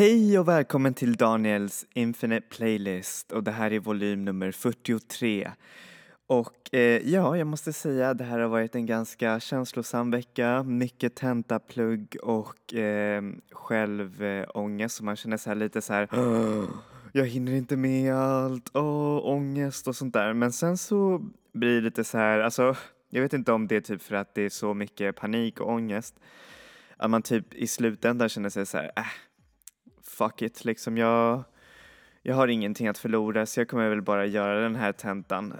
Hej och välkommen till Daniels Infinite Playlist och det här är volym nummer 43. Och eh, ja, jag måste säga det här har varit en ganska känslosam vecka, mycket tentaplugg och eh, självångest så man känner så här lite så här jag hinner inte med allt, åh, ångest och sånt där. Men sen så blir det lite så här, alltså jag vet inte om det är typ för att det är så mycket panik och ångest att man typ i slutändan känner sig så här, äh, fuck it, liksom jag, jag har ingenting att förlora så jag kommer väl bara göra den här tentan.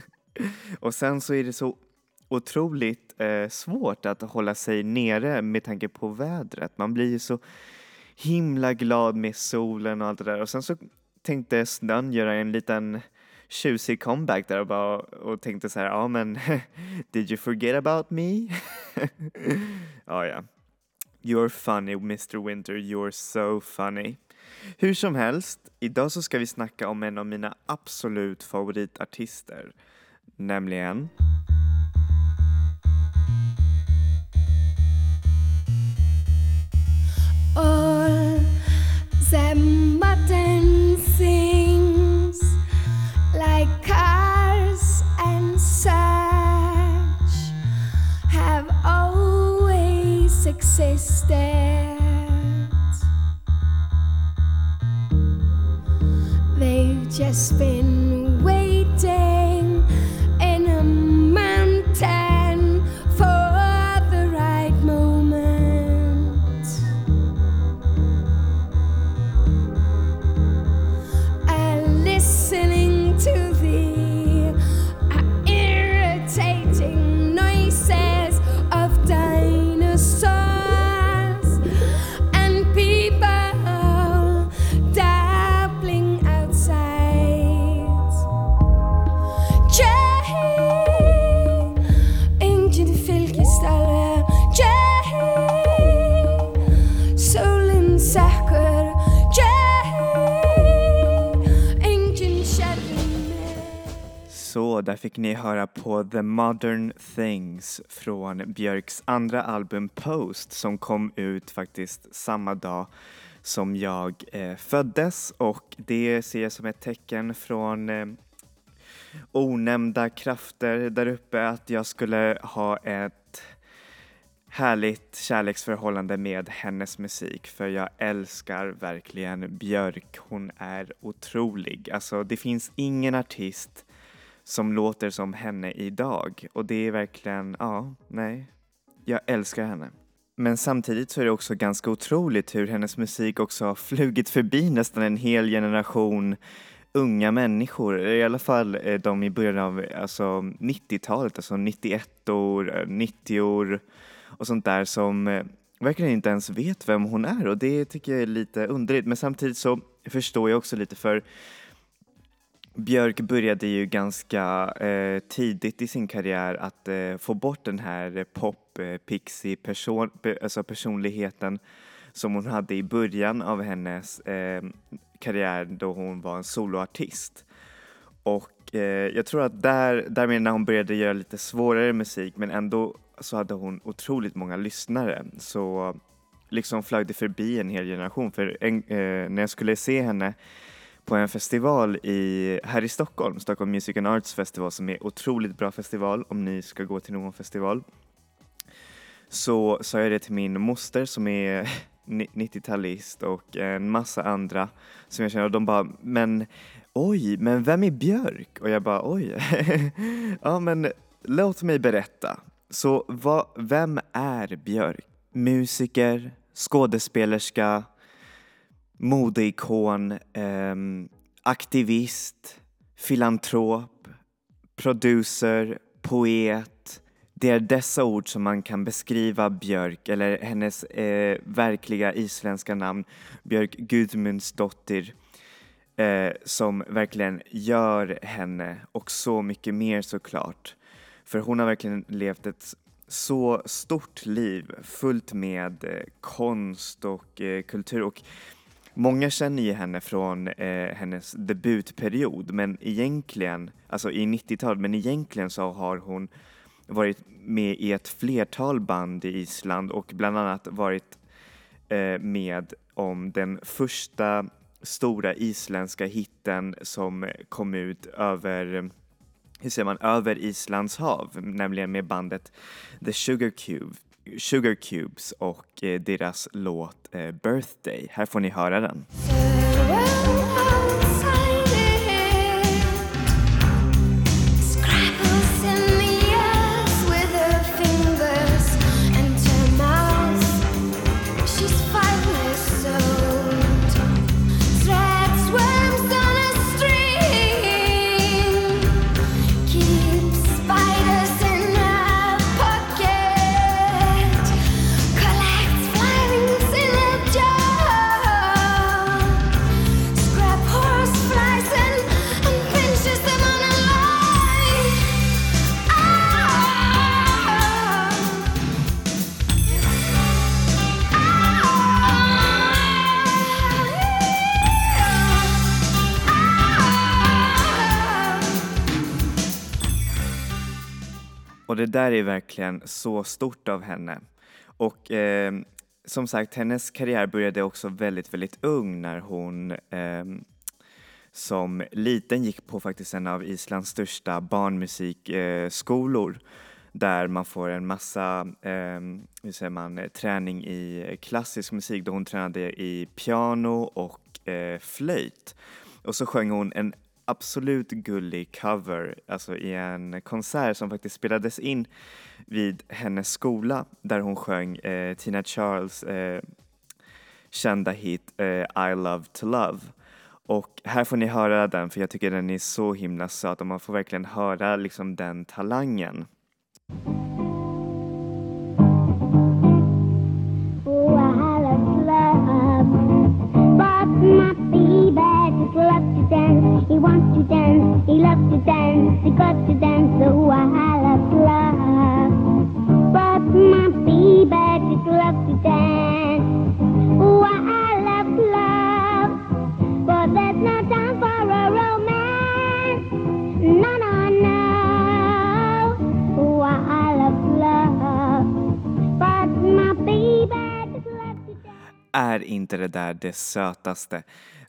och sen så är det så otroligt eh, svårt att hålla sig nere med tanke på vädret. Man blir ju så himla glad med solen och allt det där och sen så tänkte snön göra en liten tjusig comeback där och, bara, och tänkte så här, ja men did you forget about me? ja, ja. You're funny Mr Winter, you're so funny. Hur som helst, idag så ska vi snacka om en av mina absolut favoritartister, nämligen All them mutton sings like existed. They've just been waiting fick ni höra på The Modern Things från Björks andra album Post som kom ut faktiskt samma dag som jag eh, föddes och det ser jag som ett tecken från eh, onämnda krafter där uppe att jag skulle ha ett härligt kärleksförhållande med hennes musik för jag älskar verkligen Björk. Hon är otrolig. Alltså det finns ingen artist som låter som henne idag. Och det är verkligen, ja, nej, jag älskar henne. Men samtidigt så är det också ganska otroligt hur hennes musik också har flugit förbi nästan en hel generation unga människor, i alla fall eh, de i början av alltså 90-talet, alltså 91 år, eh, 90 år och sånt där som eh, verkligen inte ens vet vem hon är. Och det tycker jag är lite underligt. Men samtidigt så förstår jag också lite för Björk började ju ganska eh, tidigt i sin karriär att eh, få bort den här pop eh, pixie person, alltså personligheten som hon hade i början av hennes eh, karriär då hon var en soloartist. Och eh, jag tror att där, därmed när hon började göra lite svårare musik men ändå så hade hon otroligt många lyssnare så liksom flög det förbi en hel generation för en, eh, när jag skulle se henne på en festival i, här i Stockholm, Stockholm Music and Arts Festival som är otroligt bra festival om ni ska gå till någon festival. Så sa jag det till min moster som är 90-talist och en massa andra som jag känner och de bara men oj, men vem är Björk? Och jag bara oj, ja men låt mig berätta. Så va, vem är Björk? Musiker, skådespelerska, modeikon, ehm, aktivist, filantrop, producer, poet. Det är dessa ord som man kan beskriva Björk, eller hennes eh, verkliga isländska namn, Björk Gudmundsdottir, eh, som verkligen gör henne och så mycket mer såklart. För hon har verkligen levt ett så stort liv fullt med eh, konst och eh, kultur och Många känner ju henne från eh, hennes debutperiod men egentligen, alltså i 90-talet, men egentligen så har hon varit med i ett flertal band i Island och bland annat varit eh, med om den första stora isländska hitten som kom ut över hur säger man, över Islands hav, nämligen med bandet The Sugar, Cube, Sugar Cubes och eh, deras låt eh, Birthday. Här får ni höra den. Och det där är verkligen så stort av henne. Och eh, som sagt, hennes karriär började också väldigt, väldigt ung när hon eh, som liten gick på faktiskt en av Islands största barnmusikskolor där man får en massa, eh, hur säger man, träning i klassisk musik då hon tränade i piano och eh, flöjt. Och så sjöng hon en absolut gullig cover, alltså i en konsert som faktiskt spelades in vid hennes skola där hon sjöng eh, Tina Charles eh, kända hit eh, I Love To Love. Och här får ni höra den för jag tycker den är så himla söt och man får verkligen höra liksom den talangen. He wants to dance. He loves to dance. He got to dance. Oh, I love love. But my baby just loves to dance. Oh, I love love. But there's no time for a romance. No, no, no. Oh, I love love. But my baby just loves to dance. Är inte det där det sötaste?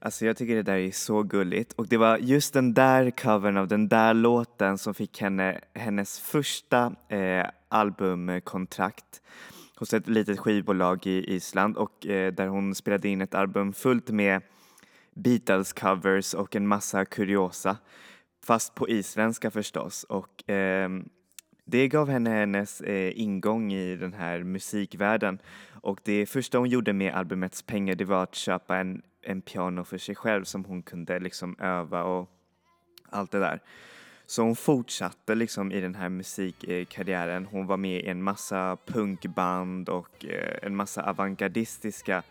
Alltså jag tycker det där är så gulligt. Och det var just den där covern av den där låten som fick henne hennes första eh, albumkontrakt hos ett litet skivbolag i Island. Och eh, där hon spelade in ett album fullt med Beatles covers och en massa kuriosa. Fast på isländska förstås. Och eh, det gav henne hennes eh, ingång i den här musikvärlden. Och det första hon gjorde med albumets pengar det var att köpa en, en piano för sig själv som hon kunde liksom öva och allt det där. Så hon fortsatte liksom i den här musikkarriären. Hon var med i en massa punkband och eh, en massa avantgardistiska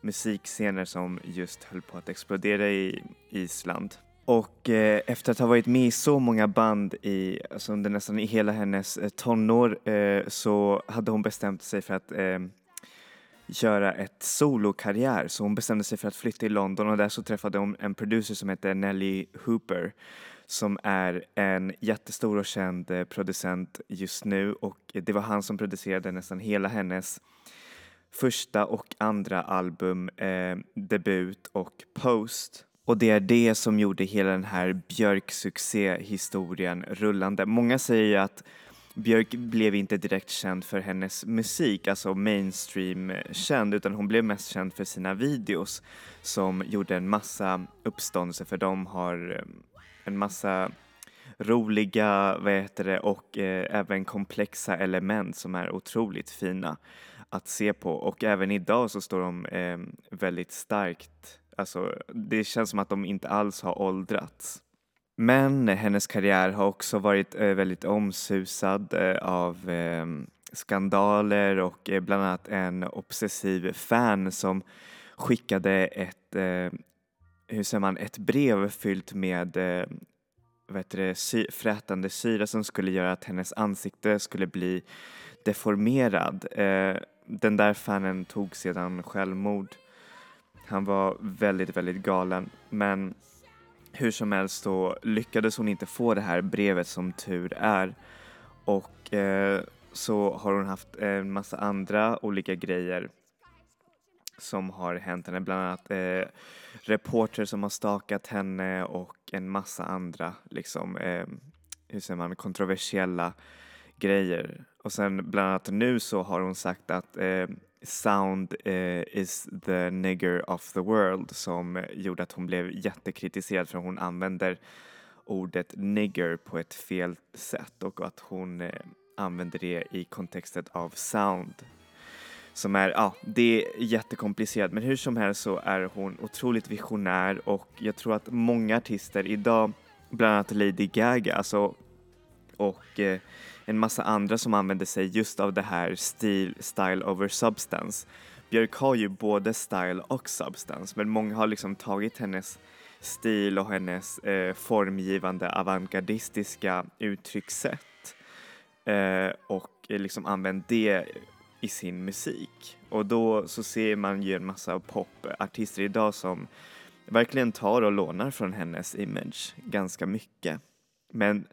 musikscener som just höll på att explodera i Island. Och eh, efter att ha varit med i så många band i, alltså under nästan i hela hennes eh, tonår eh, så hade hon bestämt sig för att eh, göra ett solokarriär så hon bestämde sig för att flytta till London och där så träffade hon en producer som heter Nelly Hooper som är en jättestor och känd eh, producent just nu och det var han som producerade nästan hela hennes första och andra album, eh, debut och post. Och det är det som gjorde hela den här Björk-succéhistorien rullande. Många säger ju att Björk blev inte direkt känd för hennes musik, alltså mainstream-känd, utan hon blev mest känd för sina videos som gjorde en massa uppståndelse för de har eh, en massa roliga, vad heter det, och eh, även komplexa element som är otroligt fina att se på och även idag så står de eh, väldigt starkt, alltså det känns som att de inte alls har åldrats. Men hennes karriär har också varit eh, väldigt omsusad eh, av eh, skandaler och eh, bland annat en obsessiv fan som skickade ett, eh, hur säger man, ett brev fyllt med eh, vad heter det, sy- frätande syra som skulle göra att hennes ansikte skulle bli deformerad. Eh, den där fanen tog sedan självmord. Han var väldigt, väldigt galen men hur som helst så lyckades hon inte få det här brevet som tur är och eh, så har hon haft en massa andra olika grejer som har hänt henne, bland annat eh, reporter som har stakat henne och en massa andra liksom, eh, hur säger man, kontroversiella grejer. Och sen bland annat nu så har hon sagt att eh, sound uh, is the nigger of the world som gjorde att hon blev jättekritiserad för hon använder ordet nigger på ett fel sätt och att hon uh, använder det i kontexten av sound. Som är, ja, det är jättekomplicerat men hur som helst så är hon otroligt visionär och jag tror att många artister idag, bland annat Lady Gaga, alltså och uh, en massa andra som använder sig just av det här stil, style over substance. Björk har ju både style och substance men många har liksom tagit hennes stil och hennes eh, formgivande avantgardistiska uttryckssätt eh, och eh, liksom använt det i sin musik. Och då så ser man ju en massa popartister idag som verkligen tar och lånar från hennes image ganska mycket. Men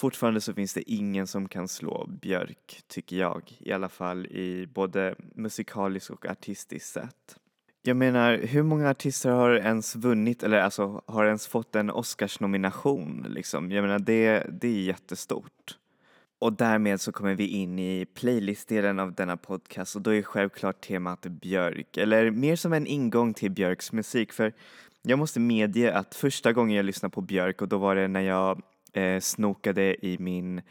fortfarande så finns det ingen som kan slå Björk, tycker jag. I alla fall i både musikaliskt och artistiskt sätt. Jag menar, hur många artister har ens vunnit eller alltså har ens fått en Oscarsnomination liksom? Jag menar, det, det är jättestort. Och därmed så kommer vi in i playlistdelen av denna podcast och då är självklart temat Björk, eller mer som en ingång till Björks musik för jag måste medge att första gången jag lyssnade på Björk och då var det när jag eh, snokade i min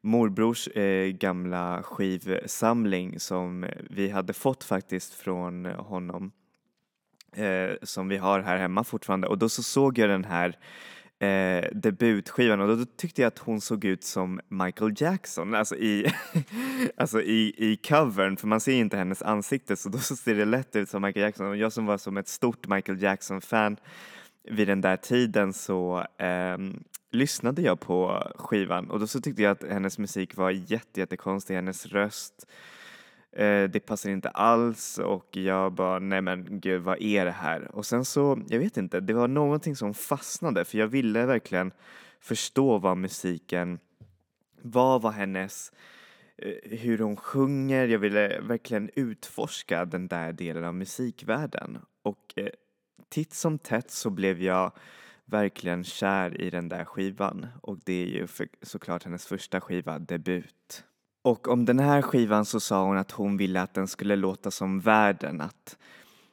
morbrors eh, gamla skivsamling som vi hade fått faktiskt från honom eh, som vi har här hemma fortfarande. Och då så såg jag den här eh, debutskivan och då, då tyckte jag att hon såg ut som Michael Jackson, alltså i, alltså i, i covern, för man ser inte hennes ansikte så då så ser det lätt ut som Michael Jackson. Och jag som var som ett stort Michael Jackson-fan vid den där tiden så eh, lyssnade jag på skivan och då så tyckte jag att hennes musik var jätte, jättekonstig, hennes röst eh, det passar inte alls och jag bara nej men gud vad är det här? Och sen så, jag vet inte, det var någonting som fastnade för jag ville verkligen förstå vad musiken vad var hennes eh, hur hon sjunger, jag ville verkligen utforska den där delen av musikvärlden och eh, titt som tätt så blev jag verkligen kär i den där skivan och det är ju för, såklart hennes första skiva, debut. Och om den här skivan så sa hon att hon ville att den skulle låta som världen, att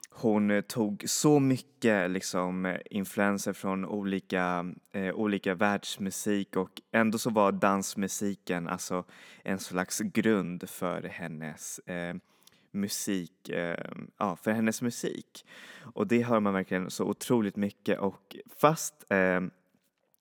hon tog så mycket liksom influenser från olika, eh, olika världsmusik och ändå så var dansmusiken alltså en slags grund för hennes eh, musik, eh, ja, för hennes musik. Och det hör man verkligen så otroligt mycket och fast eh,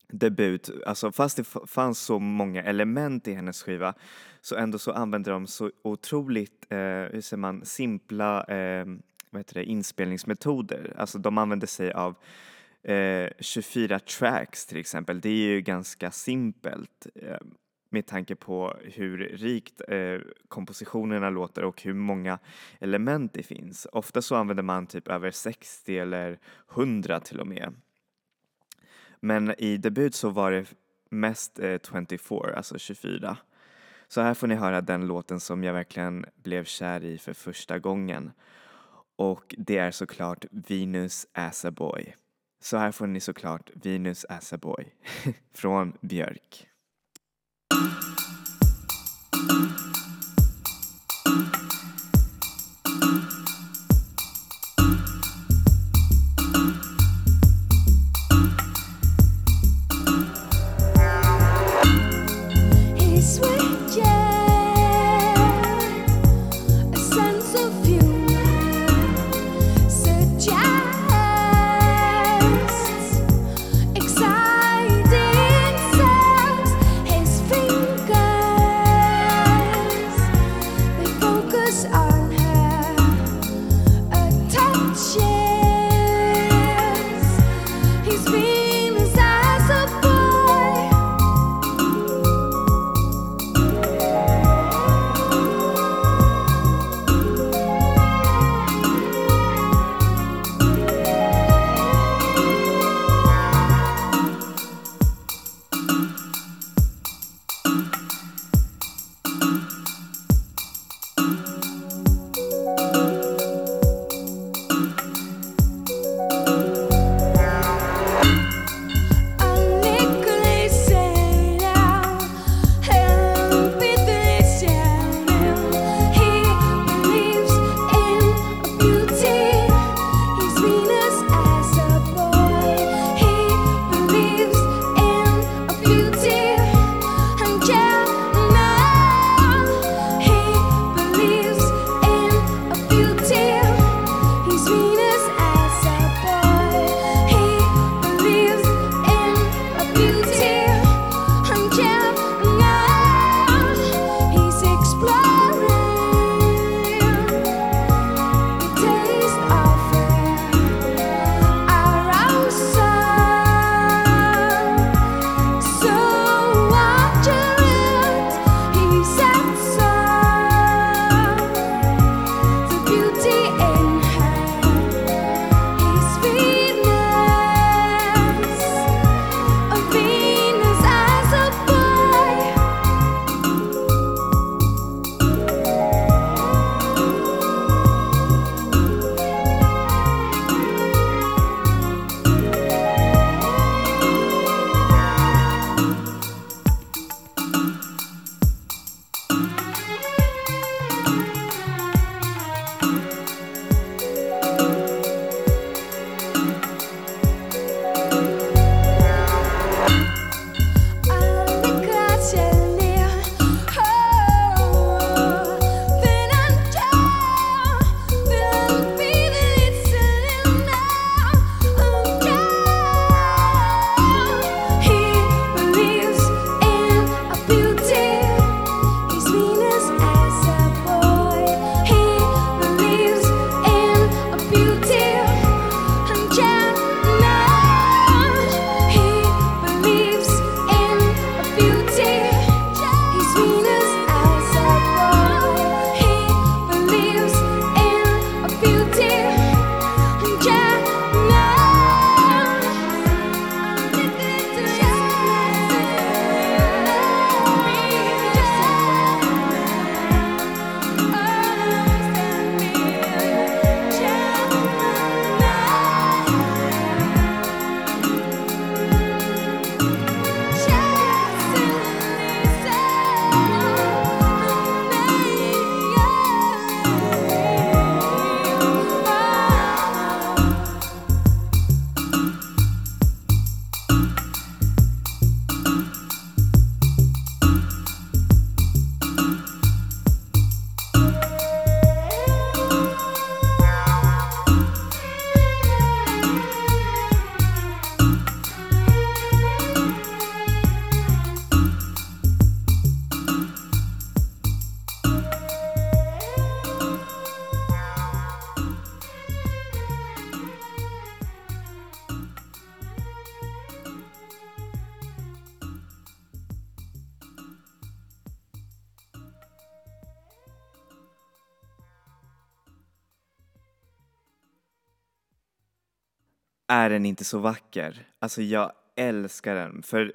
debut, alltså fast det fanns så många element i hennes skiva så ändå så använder de så otroligt, eh, hur säger man, simpla eh, vad heter det, inspelningsmetoder. Alltså de använder sig av eh, 24 tracks till exempel. Det är ju ganska simpelt. Ehm, med tanke på hur rikt eh, kompositionerna låter och hur många element det finns. Ofta så använder man typ över 60 eller 100 till och med. Men i debut så var det mest eh, 24, alltså 24. Så här får ni höra den låten som jag verkligen blev kär i för första gången. Och det är såklart Venus as a boy. Så här får ni såklart Venus as a boy från Björk. He är den inte så vacker. Alltså jag älskar den. För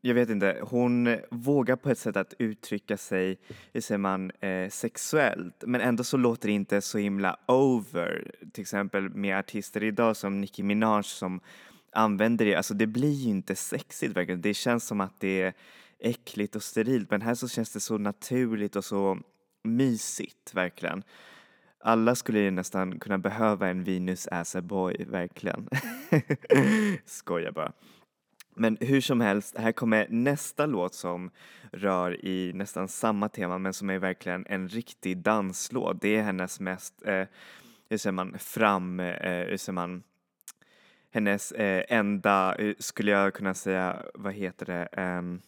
jag vet inte, hon vågar på ett sätt att uttrycka sig, hur säger man, eh, sexuellt. Men ändå så låter det inte så himla over. Till exempel med artister idag som Nicki Minaj som använder det. Alltså det blir ju inte sexigt verkligen. Det känns som att det är äckligt och sterilt. Men här så känns det så naturligt och så mysigt verkligen. Alla skulle ju nästan kunna behöva en Venus as a boy, verkligen. Skojar bara. Men hur som helst, här kommer nästa låt som rör i nästan samma tema men som är verkligen en riktig danslåt. Det är hennes mest, eh, hur säger man, fram, eh, hur säger man, hennes eh, enda, eh, skulle jag kunna säga, vad heter det, ehm,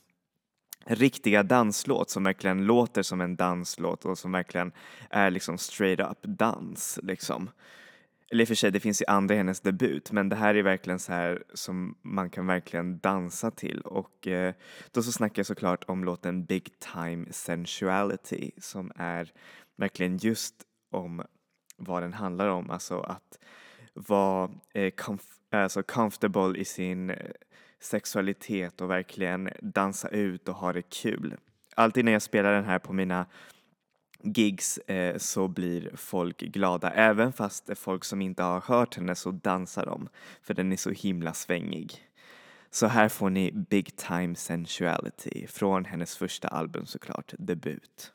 riktiga danslåt som verkligen låter som en danslåt och som verkligen är liksom straight up dans liksom. Eller i och för sig, det finns ju andra i hennes debut, men det här är verkligen så här som man kan verkligen dansa till och eh, då så snackar jag såklart om låten Big Time Sensuality som är verkligen just om vad den handlar om, alltså att vara eh, comf- alltså comfortable i sin eh, sexualitet och verkligen dansa ut och ha det kul. Alltid när jag spelar den här på mina gigs eh, så blir folk glada. Även fast folk som inte har hört henne så dansar de för den är så himla svängig. Så här får ni Big Time Sensuality från hennes första album såklart, debut.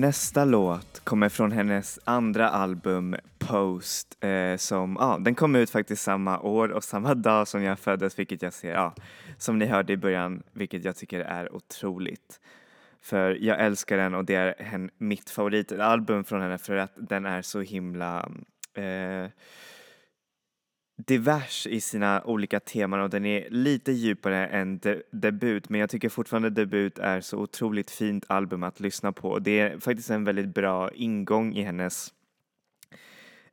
Nästa låt kommer från hennes andra album Post eh, som, ja, den kom ut faktiskt samma år och samma dag som jag föddes vilket jag ser, ja, som ni hörde i början, vilket jag tycker är otroligt. För jag älskar den och det är hen, mitt favoritalbum från henne för att den är så himla eh, divers i sina olika teman och den är lite djupare än de debut men jag tycker fortfarande debut är så otroligt fint album att lyssna på. Det är faktiskt en väldigt bra ingång i hennes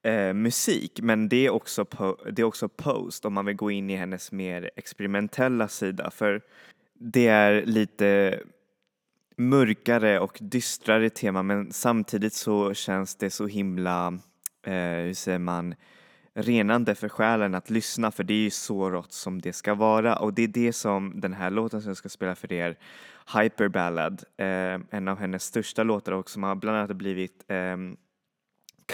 eh, musik men det är, också det är också post om man vill gå in i hennes mer experimentella sida för det är lite mörkare och dystrare tema men samtidigt så känns det så himla, eh, hur säger man, renande för själen att lyssna för det är ju så rått som det ska vara och det är det som den här låten som jag ska spela för er, Hyper Ballad, eh, en av hennes största låtar och som har bland annat blivit eh,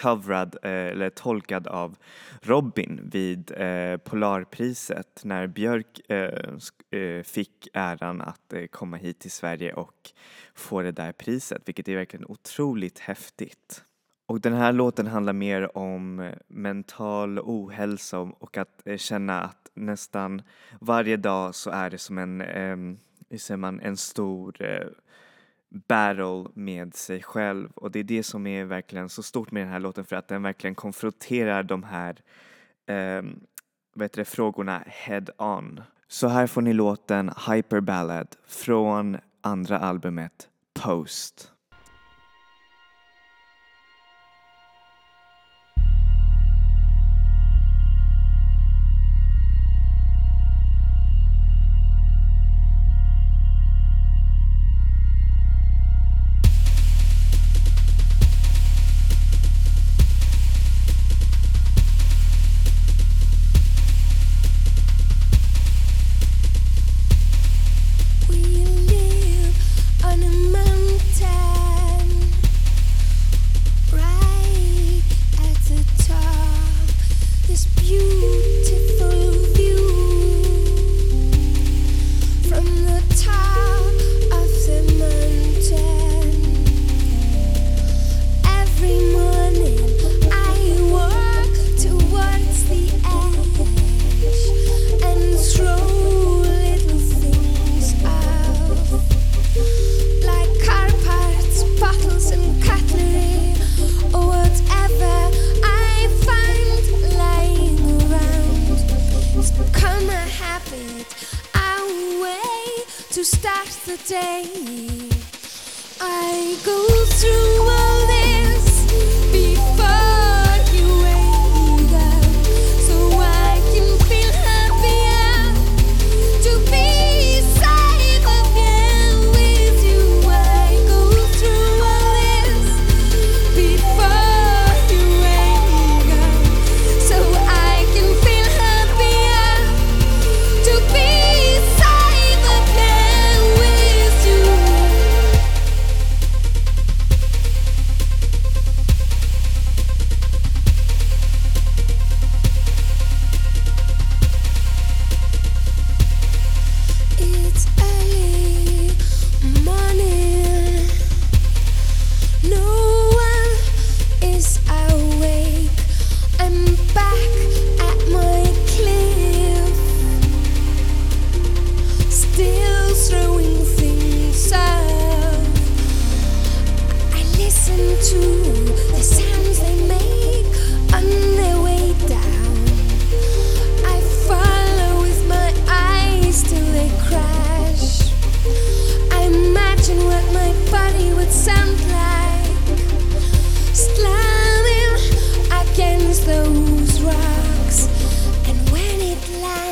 coverad eh, eller tolkad av Robin vid eh, Polarpriset när Björk eh, eh, fick äran att eh, komma hit till Sverige och få det där priset, vilket är verkligen otroligt häftigt. Och den här låten handlar mer om eh, mental ohälsa och att eh, känna att nästan varje dag så är det som en, ehm, hur säger man, en stor eh, battle med sig själv och det är det som är verkligen så stort med den här låten för att den verkligen konfronterar de här ehm, vad heter det, frågorna head on. Så här får ni låten Hyper Ballad från andra albumet Post. The day. I go through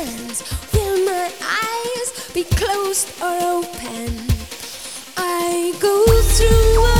lands, will my eyes be closed or open? I go through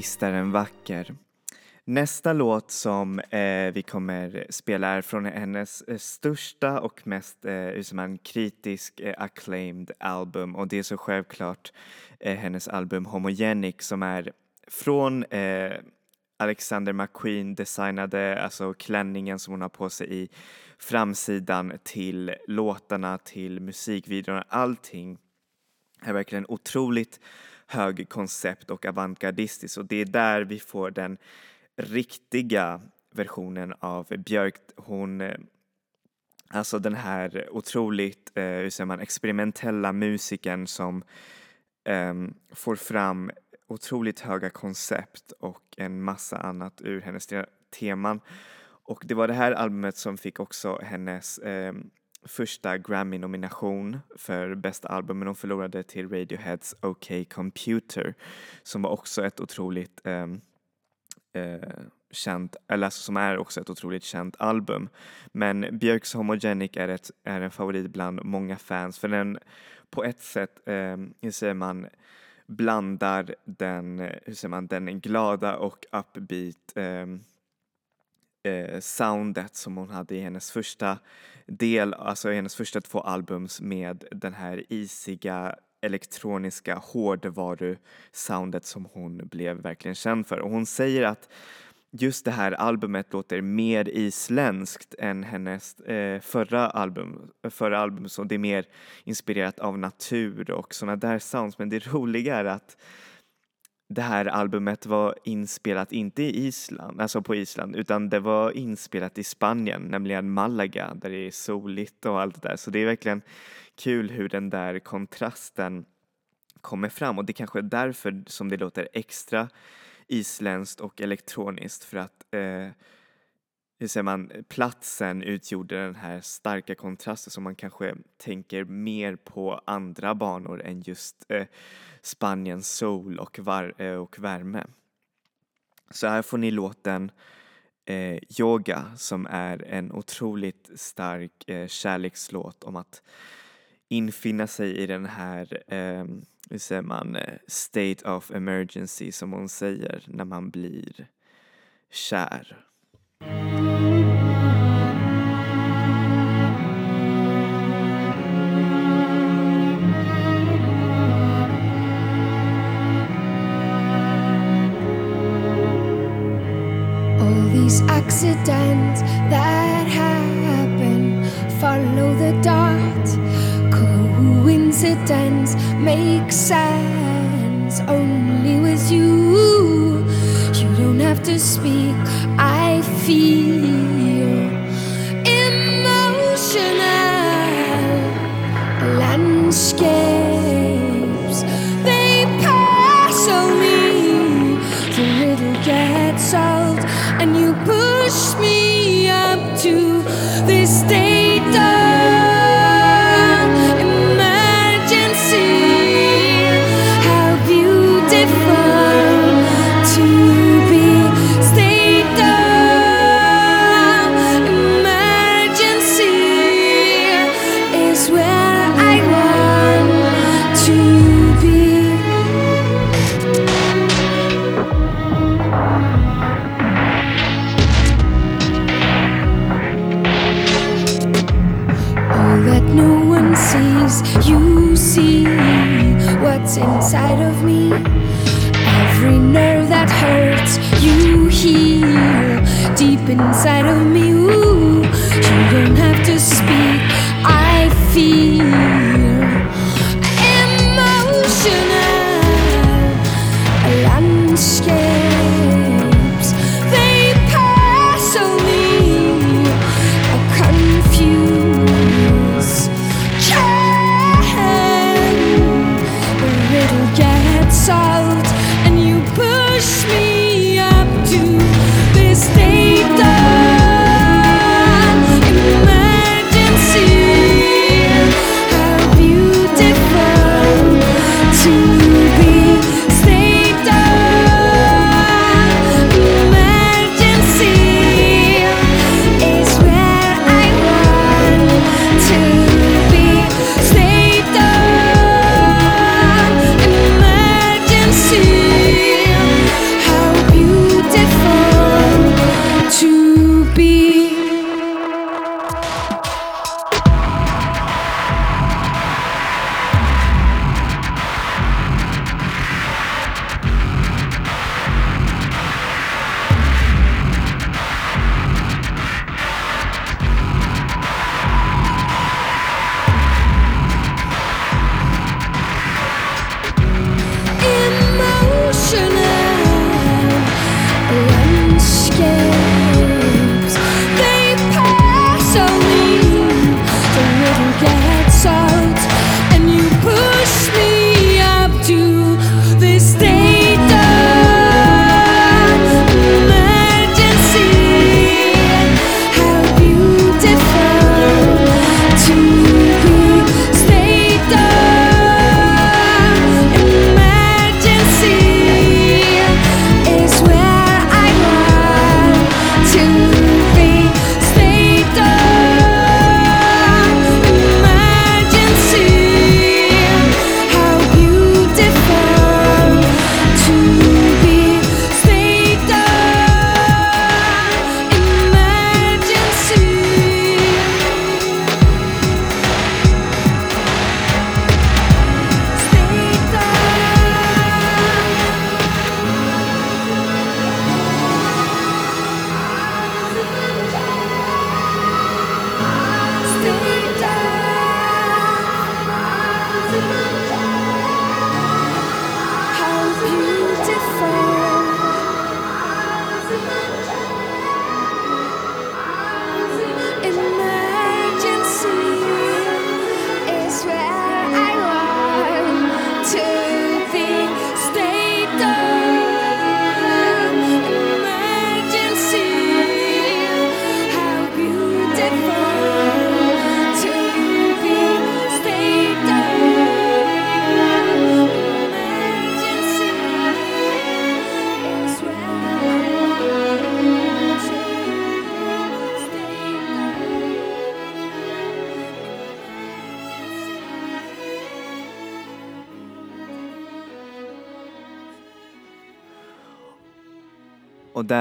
Visst är den vacker. Nästa låt som eh, vi kommer spela är från hennes eh, största och mest eh, som en kritisk eh, acclaimed album och det är så självklart eh, hennes album Homogenic som är från eh, Alexander McQueen designade, alltså klänningen som hon har på sig i framsidan till låtarna, till musikvideorna, allting är verkligen otroligt högkoncept och avantgardistiskt och det är där vi får den riktiga versionen av Björk. Hon, eh, alltså den här otroligt, eh, hur säger man, experimentella musikern som eh, får fram otroligt höga koncept och en massa annat ur hennes teman. Och det var det här albumet som fick också hennes eh, första Grammy-nomination för bästa album men hon förlorade till Radioheads OK Computer som var också ett otroligt eh, eh, känt, eller alltså som är också ett otroligt känt album. Men Björks Homogenic är, ett, är en favorit bland många fans för den på ett sätt, eh, hur säger man, blandar den, hur säger man, den glada och upbeat eh, eh, soundet som hon hade i hennes första del, alltså i hennes första två albums med den här isiga elektroniska hårdvaru-soundet som hon blev verkligen känd för. Och hon säger att just det här albumet låter mer isländskt än hennes eh, förra album, förra album, så det är mer inspirerat av natur och sådana där sounds. Men det roliga är att det här albumet var inspelat inte i Island, alltså på Island, utan det var inspelat i Spanien, nämligen Malaga, där det är soligt och allt det där. Så det är verkligen kul hur den där kontrasten kommer fram och det kanske är därför som det låter extra isländskt och elektroniskt för att eh, hur säger man, platsen utgjorde den här starka kontrasten som man kanske tänker mer på andra banor än just eh, Spaniens sol och, var, eh, och värme. Så här får ni låten eh, Yoga som är en otroligt stark eh, kärlekslåt om att infinna sig i den här, eh, hur säger man, eh, state of emergency som hon säger när man blir kär. All these accidents that happen follow the dot. Coincidence makes sense only with you. To speak. I feel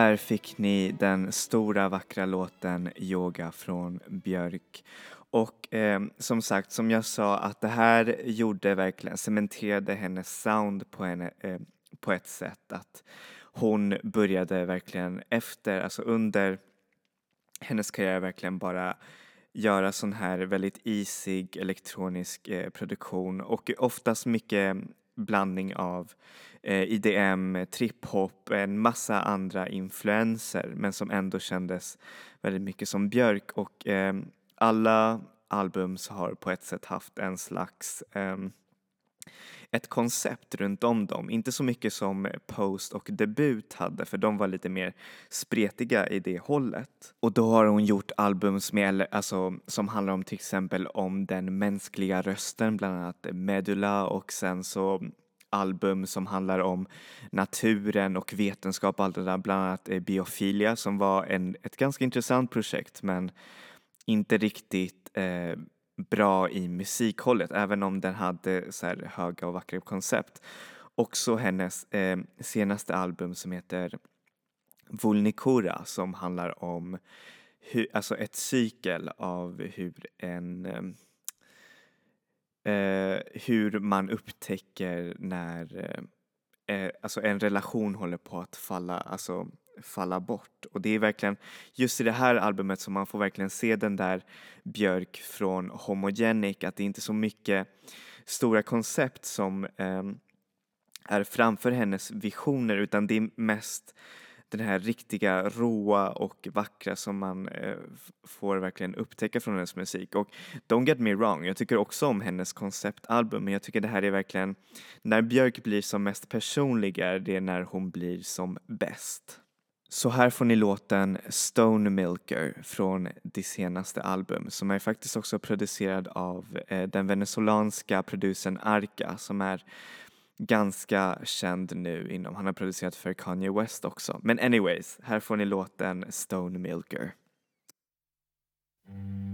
där fick ni den stora vackra låten Yoga från Björk. Och eh, som sagt, som jag sa, att det här gjorde verkligen, cementerade hennes sound på, henne, eh, på ett sätt att hon började verkligen efter, alltså under hennes karriär verkligen bara göra sån här väldigt isig elektronisk eh, produktion och oftast mycket blandning av eh, IDM, trip-hop, en massa andra influenser men som ändå kändes väldigt mycket som Björk och eh, alla albums har på ett sätt haft en slags eh, ett koncept runt om dem. Inte så mycket som Post och Debut hade för de var lite mer spretiga i det hållet. Och då har hon gjort album med, alltså, som handlar om till exempel om den mänskliga rösten, bland annat Medulla och sen så album som handlar om naturen och vetenskap och allt det där, bland annat eh, Biofilia som var en, ett ganska intressant projekt men inte riktigt eh, bra i musikhållet även om den hade så här höga och vackra koncept. Också hennes eh, senaste album som heter Vulnikura som handlar om hur, alltså ett cykel av hur en eh, eh, hur man upptäcker när eh, eh, alltså en relation håller på att falla, alltså falla bort. Och det är verkligen just i det här albumet som man får verkligen se den där Björk från Homogenic, att det är inte så mycket stora koncept som eh, är framför hennes visioner utan det är mest den här riktiga råa och vackra som man eh, får verkligen upptäcka från hennes musik. Och don't get me wrong, jag tycker också om hennes konceptalbum men jag tycker det här är verkligen, när Björk blir som mest personlig är det när hon blir som bäst. Så här får ni låten Stone Milker från det senaste album som är faktiskt också producerad av eh, den venezolanska producenten Arca som är ganska känd nu inom, han har producerat för Kanye West också. Men anyways, här får ni låten Stone Milker. Mm.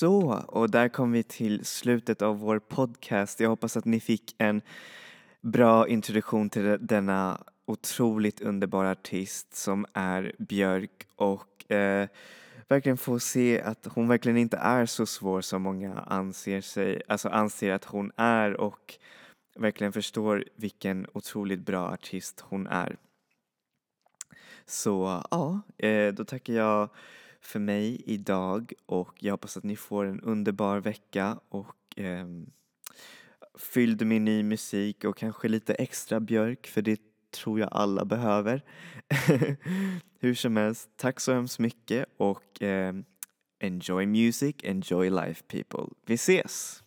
Så, och där kom vi till slutet av vår podcast. Jag hoppas att ni fick en bra introduktion till denna otroligt underbara artist som är Björk och eh, verkligen få se att hon verkligen inte är så svår som många anser sig, alltså anser att hon är och verkligen förstår vilken otroligt bra artist hon är. Så ja, eh, då tackar jag för mig idag och jag hoppas att ni får en underbar vecka och eh, fylld med ny musik och kanske lite extra björk för det tror jag alla behöver. Hur som helst, tack så hemskt mycket och eh, enjoy music, enjoy life people. Vi ses!